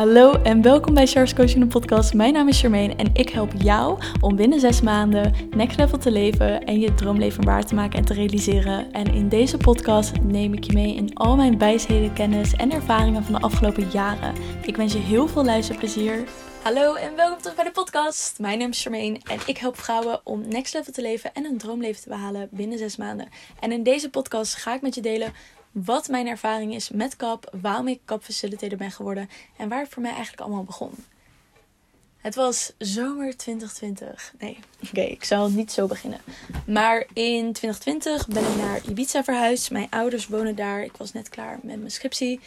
Hallo en welkom bij Charles Coaching podcast. Mijn naam is Charmaine en ik help jou om binnen zes maanden next level te leven en je droomleven waar te maken en te realiseren. En in deze podcast neem ik je mee in al mijn wijsheden, kennis en ervaringen van de afgelopen jaren. Ik wens je heel veel luisterplezier. Hallo en welkom terug bij de podcast. Mijn naam is Charmaine en ik help vrouwen om next level te leven en een droomleven te behalen binnen zes maanden. En in deze podcast ga ik met je delen wat mijn ervaring is met kap, waarom ik kapfacilitator ben geworden en waar het voor mij eigenlijk allemaal begon. Het was zomer 2020. Nee, oké, ik zal niet zo beginnen. Maar in 2020 ben ik naar Ibiza verhuisd. Mijn ouders wonen daar. Ik was net klaar met mijn scriptie.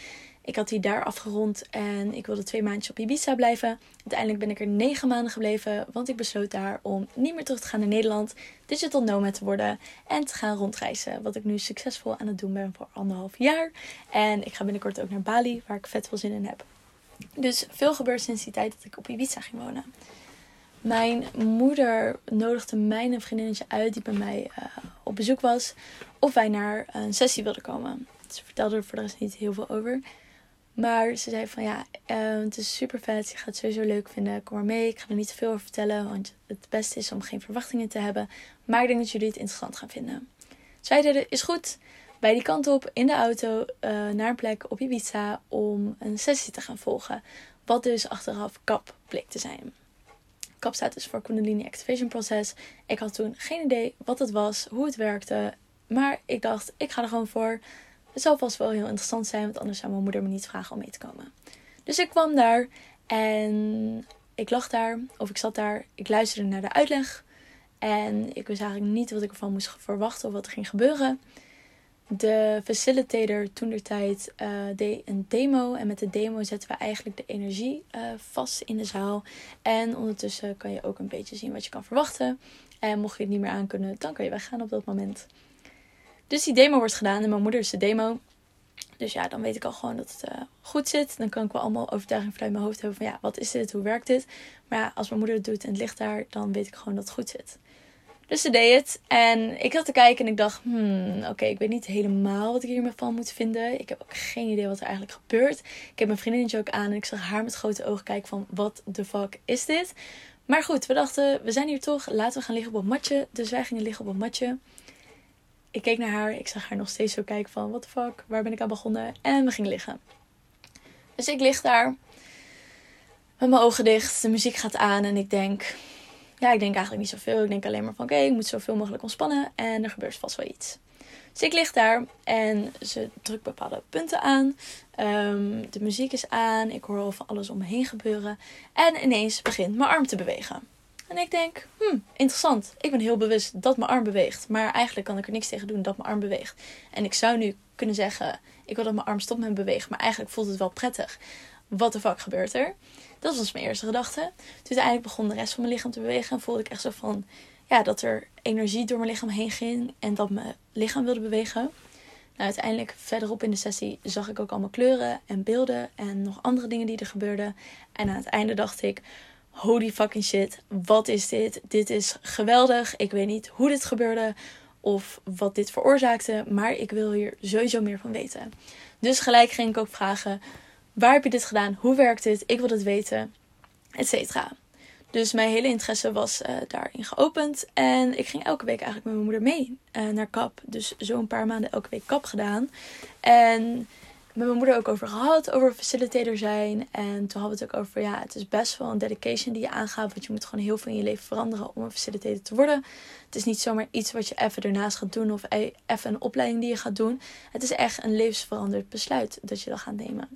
Ik had die daar afgerond en ik wilde twee maandjes op Ibiza blijven. Uiteindelijk ben ik er negen maanden gebleven, want ik besloot daar om niet meer terug te gaan naar Nederland, digital nomad te worden en te gaan rondreizen. Wat ik nu succesvol aan het doen ben voor anderhalf jaar. En ik ga binnenkort ook naar Bali, waar ik vet veel zin in heb. Dus veel gebeurt sinds die tijd dat ik op Ibiza ging wonen. Mijn moeder nodigde mij en een vriendinnetje uit die bij mij uh, op bezoek was. Of wij naar een sessie wilden komen. Ze vertelde er voor de rest niet heel veel over. Maar ze zei van ja, uh, het is super vet. Je gaat het sowieso leuk vinden. Kom maar mee. Ik ga er niet te veel over vertellen. Want het beste is om geen verwachtingen te hebben. Maar ik denk dat jullie het interessant gaan vinden. Zij deden is goed. Bij die kant op in de auto uh, naar een plek op Ibiza om een sessie te gaan volgen. Wat dus achteraf KAP bleek te zijn. KAP staat dus voor Kundalini Activation Process. Ik had toen geen idee wat het was, hoe het werkte. Maar ik dacht, ik ga er gewoon voor. Het zal vast wel heel interessant zijn, want anders zou mijn moeder me niet vragen om mee te komen. Dus ik kwam daar en ik lag daar, of ik zat daar. Ik luisterde naar de uitleg. En ik wist eigenlijk niet wat ik ervan moest verwachten of wat er ging gebeuren. De facilitator toen de tijd uh, deed een demo. En met de demo zetten we eigenlijk de energie uh, vast in de zaal. En ondertussen kan je ook een beetje zien wat je kan verwachten. En mocht je het niet meer aankunnen, dan kan je weggaan op dat moment. Dus die demo wordt gedaan en mijn moeder is de demo. Dus ja, dan weet ik al gewoon dat het uh, goed zit. Dan kan ik wel allemaal overtuiging vanuit mijn hoofd hebben van ja, wat is dit? Hoe werkt dit? Maar ja, als mijn moeder het doet en het ligt daar, dan weet ik gewoon dat het goed zit. Dus ze deed het. En ik had te kijken en ik dacht, hmm, oké, ik weet niet helemaal wat ik hiermee van moet vinden. Ik heb ook geen idee wat er eigenlijk gebeurt. Ik heb mijn vriendinnetje ook aan en ik zag haar met grote ogen kijken van, wat de fuck is dit? Maar goed, we dachten, we zijn hier toch, laten we gaan liggen op een matje. Dus wij gingen liggen op een matje ik keek naar haar. Ik zag haar nog steeds zo kijken van... What the fuck? Waar ben ik aan begonnen? En we gingen liggen. Dus ik lig daar. Met mijn ogen dicht. De muziek gaat aan. En ik denk... Ja, ik denk eigenlijk niet zoveel. Ik denk alleen maar van... Oké, ik moet zoveel mogelijk ontspannen. En er gebeurt vast wel iets. Dus ik lig daar. En ze drukt bepaalde punten aan. Um, de muziek is aan. Ik hoor van alles om me heen gebeuren. En ineens begint mijn arm te bewegen. En ik denk, hmm, interessant. Ik ben heel bewust dat mijn arm beweegt. Maar eigenlijk kan ik er niks tegen doen dat mijn arm beweegt. En ik zou nu kunnen zeggen, ik wil dat mijn arm stopt met bewegen. Maar eigenlijk voelt het wel prettig. Wat de fuck gebeurt er? Dat was mijn eerste gedachte. Toen uiteindelijk begon de rest van mijn lichaam te bewegen. En voelde ik echt zo van, ja, dat er energie door mijn lichaam heen ging. En dat mijn lichaam wilde bewegen. Nou, uiteindelijk verderop in de sessie zag ik ook allemaal kleuren en beelden en nog andere dingen die er gebeurden. En aan het einde dacht ik, holy fucking shit, wat is dit? Dit is geweldig. Ik weet niet hoe dit gebeurde of wat dit veroorzaakte, maar ik wil hier sowieso meer van weten. Dus gelijk ging ik ook vragen: waar heb je dit gedaan? Hoe werkt dit? Ik wil het weten, et. Dus mijn hele interesse was uh, daarin geopend. En ik ging elke week eigenlijk met mijn moeder mee uh, naar kap. Dus zo'n paar maanden elke week kap gedaan. En met mijn moeder ook over gehad, over facilitator zijn. En toen hadden we het ook over, ja, het is best wel een dedication die je aangaat. Want je moet gewoon heel veel in je leven veranderen om een facilitator te worden. Het is niet zomaar iets wat je even ernaast gaat doen of e- even een opleiding die je gaat doen. Het is echt een levensveranderd besluit dat je dan gaat nemen.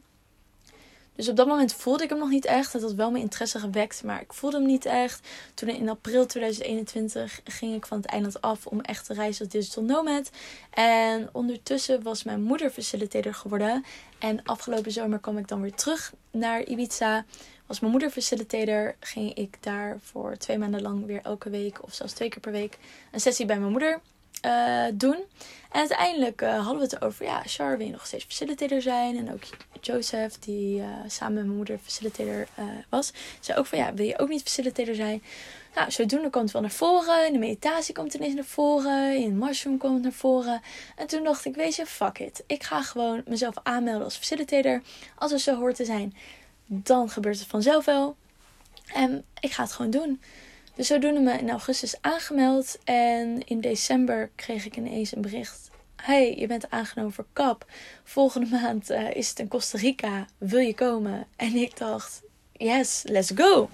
Dus op dat moment voelde ik hem nog niet echt. Het had wel mijn interesse gewekt, maar ik voelde hem niet echt. Toen in april 2021 ging ik van het eiland af om echt te reizen als digital nomad. En ondertussen was mijn moeder facilitator geworden. En afgelopen zomer kwam ik dan weer terug naar Ibiza. Was mijn moeder facilitator, ging ik daar voor twee maanden lang weer elke week of zelfs twee keer per week een sessie bij mijn moeder uh, doen. En uiteindelijk uh, hadden we het over, ja, Char wil je nog steeds facilitator zijn. En ook Joseph, die uh, samen met mijn moeder facilitator was, zei ook van, ja, wil je ook niet facilitator zijn? Nou, zodoende komt het wel naar voren. In de meditatie komt het ineens naar voren. In mushroom komt het naar voren. En toen dacht ik, weet je, fuck it. Ik ga gewoon mezelf aanmelden als facilitator. Als het zo hoort te zijn. dan gebeurt het vanzelf wel. En ik ga het gewoon doen. Dus zodoende me in augustus aangemeld. En in december kreeg ik ineens een bericht. Hey, je bent aangenomen voor KAP. Volgende maand uh, is het in Costa Rica. Wil je komen? En ik dacht, yes, let's go.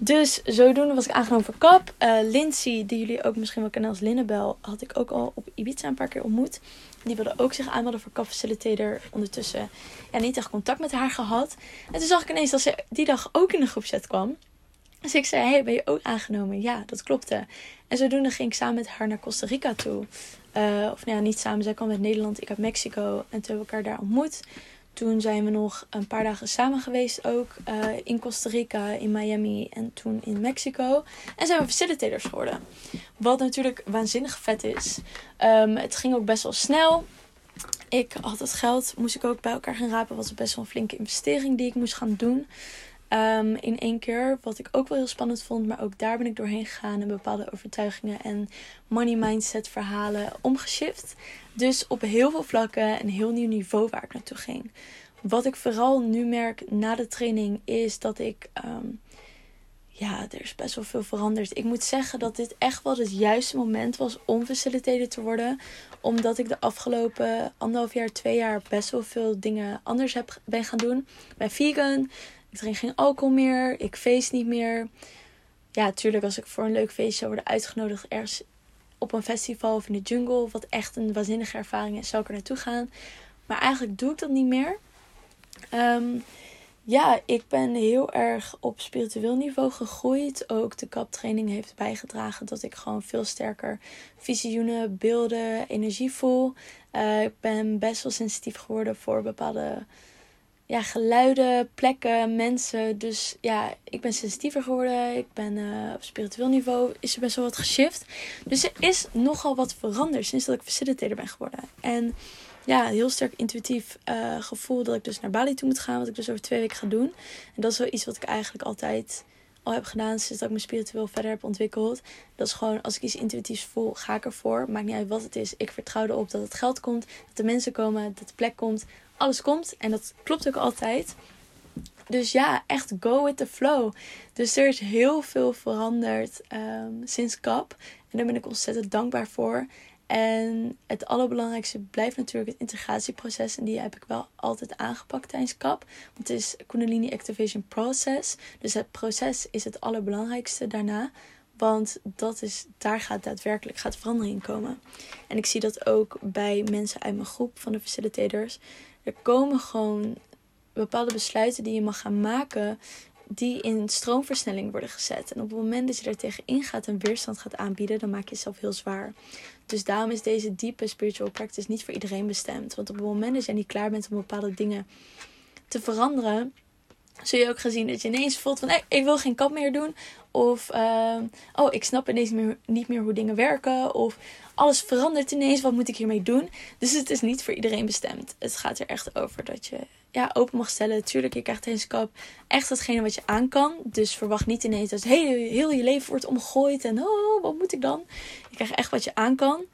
Dus zodoende was ik aangenomen voor KAP. Uh, Lindsay, die jullie ook misschien wel kennen als Linnebel, had ik ook al op Ibiza een paar keer ontmoet. Die wilde ook zich aanmelden voor KAP Facilitator. Ondertussen ja, niet echt contact met haar gehad. En toen zag ik ineens dat ze die dag ook in de groepset kwam. Dus ik zei, hey, ben je ook aangenomen? Ja, dat klopte. En zodoende ging ik samen met haar naar Costa Rica toe. Uh, of nou ja, niet samen. Zij kwam uit Nederland, ik uit Mexico. En toen hebben we elkaar daar ontmoet. Toen zijn we nog een paar dagen samen geweest ook. Uh, in Costa Rica, in Miami en toen in Mexico. En zijn we facilitators geworden. Wat natuurlijk waanzinnig vet is. Um, het ging ook best wel snel. Ik had het geld, moest ik ook bij elkaar gaan rapen. was best wel een flinke investering die ik moest gaan doen. Um, in één keer. Wat ik ook wel heel spannend vond. Maar ook daar ben ik doorheen gegaan. En bepaalde overtuigingen en money mindset verhalen omgeshift. Dus op heel veel vlakken een heel nieuw niveau waar ik naartoe ging. Wat ik vooral nu merk na de training is dat ik. Um, ja, er is best wel veel veranderd. Ik moet zeggen dat dit echt wel het juiste moment was om facilitator te worden. Omdat ik de afgelopen anderhalf jaar, twee jaar best wel veel dingen anders heb, ben gaan doen. Ben vegan. Ik drink geen alcohol meer. Ik feest niet meer. Ja, natuurlijk als ik voor een leuk feestje zou worden uitgenodigd ergens op een festival of in de jungle. Wat echt een waanzinnige ervaring is, zou ik er naartoe gaan. Maar eigenlijk doe ik dat niet meer. Um, ja, ik ben heel erg op spiritueel niveau gegroeid. Ook de kaptraining heeft bijgedragen dat ik gewoon veel sterker visioenen, beelden, energie voel. Uh, ik ben best wel sensitief geworden voor bepaalde ja, geluiden, plekken, mensen. Dus ja, ik ben sensitiever geworden. Ik ben uh, op spiritueel niveau is er best wel wat geshift. Dus er is nogal wat veranderd sinds dat ik facilitator ben geworden. En ja, heel sterk intuïtief uh, gevoel dat ik dus naar Bali toe moet gaan. Wat ik dus over twee weken ga doen. En dat is wel iets wat ik eigenlijk altijd al heb gedaan sinds dat ik me spiritueel verder heb ontwikkeld. Dat is gewoon, als ik iets intuïtiefs voel, ga ik ervoor. Maakt niet uit wat het is. Ik vertrouw erop dat het geld komt, dat de mensen komen, dat de plek komt. Alles komt. En dat klopt ook altijd. Dus ja, echt go with the flow. Dus er is heel veel veranderd um, sinds KAP. En daar ben ik ontzettend dankbaar voor. En het allerbelangrijkste blijft natuurlijk het integratieproces. En die heb ik wel altijd aangepakt tijdens CAP. Want het is Kundalini Activation Process. Dus het proces is het allerbelangrijkste daarna. Want dat is, daar gaat daadwerkelijk gaat verandering komen. En ik zie dat ook bij mensen uit mijn groep van de facilitators. Er komen gewoon bepaalde besluiten die je mag gaan maken die in stroomversnelling worden gezet. En op het moment dat je daar tegen ingaat en weerstand gaat aanbieden, dan maak je jezelf heel zwaar. Dus daarom is deze diepe spiritual practice niet voor iedereen bestemd. Want op het moment dat jij niet klaar bent om bepaalde dingen te veranderen, zul je ook gezien dat je ineens voelt van ik wil geen kap meer doen. Of uh, oh, ik snap ineens niet meer hoe dingen werken. Of alles verandert ineens, wat moet ik hiermee doen? Dus het is niet voor iedereen bestemd. Het gaat er echt over dat je ja, open mag stellen. Natuurlijk, je krijgt kap echt datgene wat je aan kan. Dus verwacht niet ineens dat heel, heel je leven wordt omgegooid. En oh, wat moet ik dan? Je krijgt echt wat je aan kan.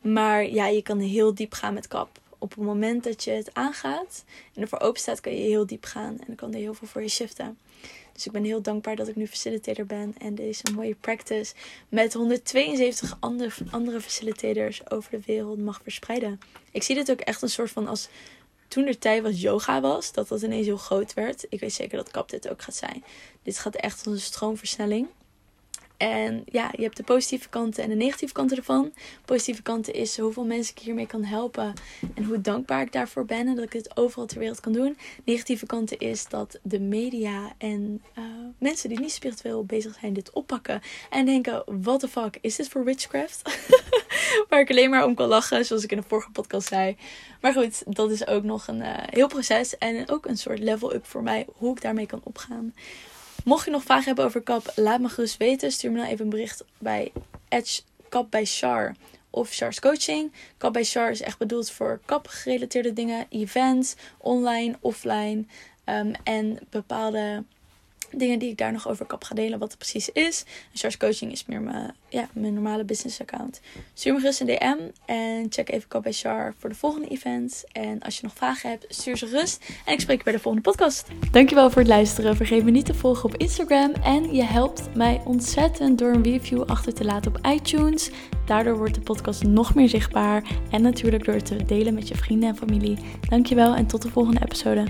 Maar ja, je kan heel diep gaan met kap. Op het moment dat je het aangaat en ervoor open staat, kan je heel diep gaan. En dan kan er heel veel voor je shiften. Dus ik ben heel dankbaar dat ik nu facilitator ben. En deze mooie practice met 172 andere, andere facilitators over de wereld mag verspreiden. Ik zie dit ook echt een soort van als toen er tijd was yoga was, dat dat ineens heel groot werd. Ik weet zeker dat kap dit ook gaat zijn. Dit gaat echt als een stroomversnelling. En ja, je hebt de positieve kanten en de negatieve kanten ervan. positieve kanten is hoeveel mensen ik hiermee kan helpen. En hoe dankbaar ik daarvoor ben. En dat ik het overal ter wereld kan doen. negatieve kanten is dat de media en uh, mensen die niet spiritueel bezig zijn dit oppakken. En denken, what the fuck, is dit voor witchcraft? Waar ik alleen maar om kan lachen, zoals ik in de vorige podcast zei. Maar goed, dat is ook nog een uh, heel proces. En ook een soort level up voor mij, hoe ik daarmee kan opgaan. Mocht je nog vragen hebben over kap, laat me gerust weten. Stuur me dan even een bericht bij Edge Kap bij Char of Char's Coaching. Kap bij Char is echt bedoeld voor kap gerelateerde dingen, events, online, offline. Um, en bepaalde dingen die ik daar nog over kap ga delen, wat het precies is. En Coaching is meer mijn, ja, mijn normale business account. Stuur me gerust een DM en check even bij Char voor de volgende events. En als je nog vragen hebt, stuur ze gerust. En ik spreek je bij de volgende podcast. Dankjewel voor het luisteren. Vergeet me niet te volgen op Instagram. En je helpt mij ontzettend door een review achter te laten op iTunes. Daardoor wordt de podcast nog meer zichtbaar. En natuurlijk door het te delen met je vrienden en familie. Dankjewel en tot de volgende episode.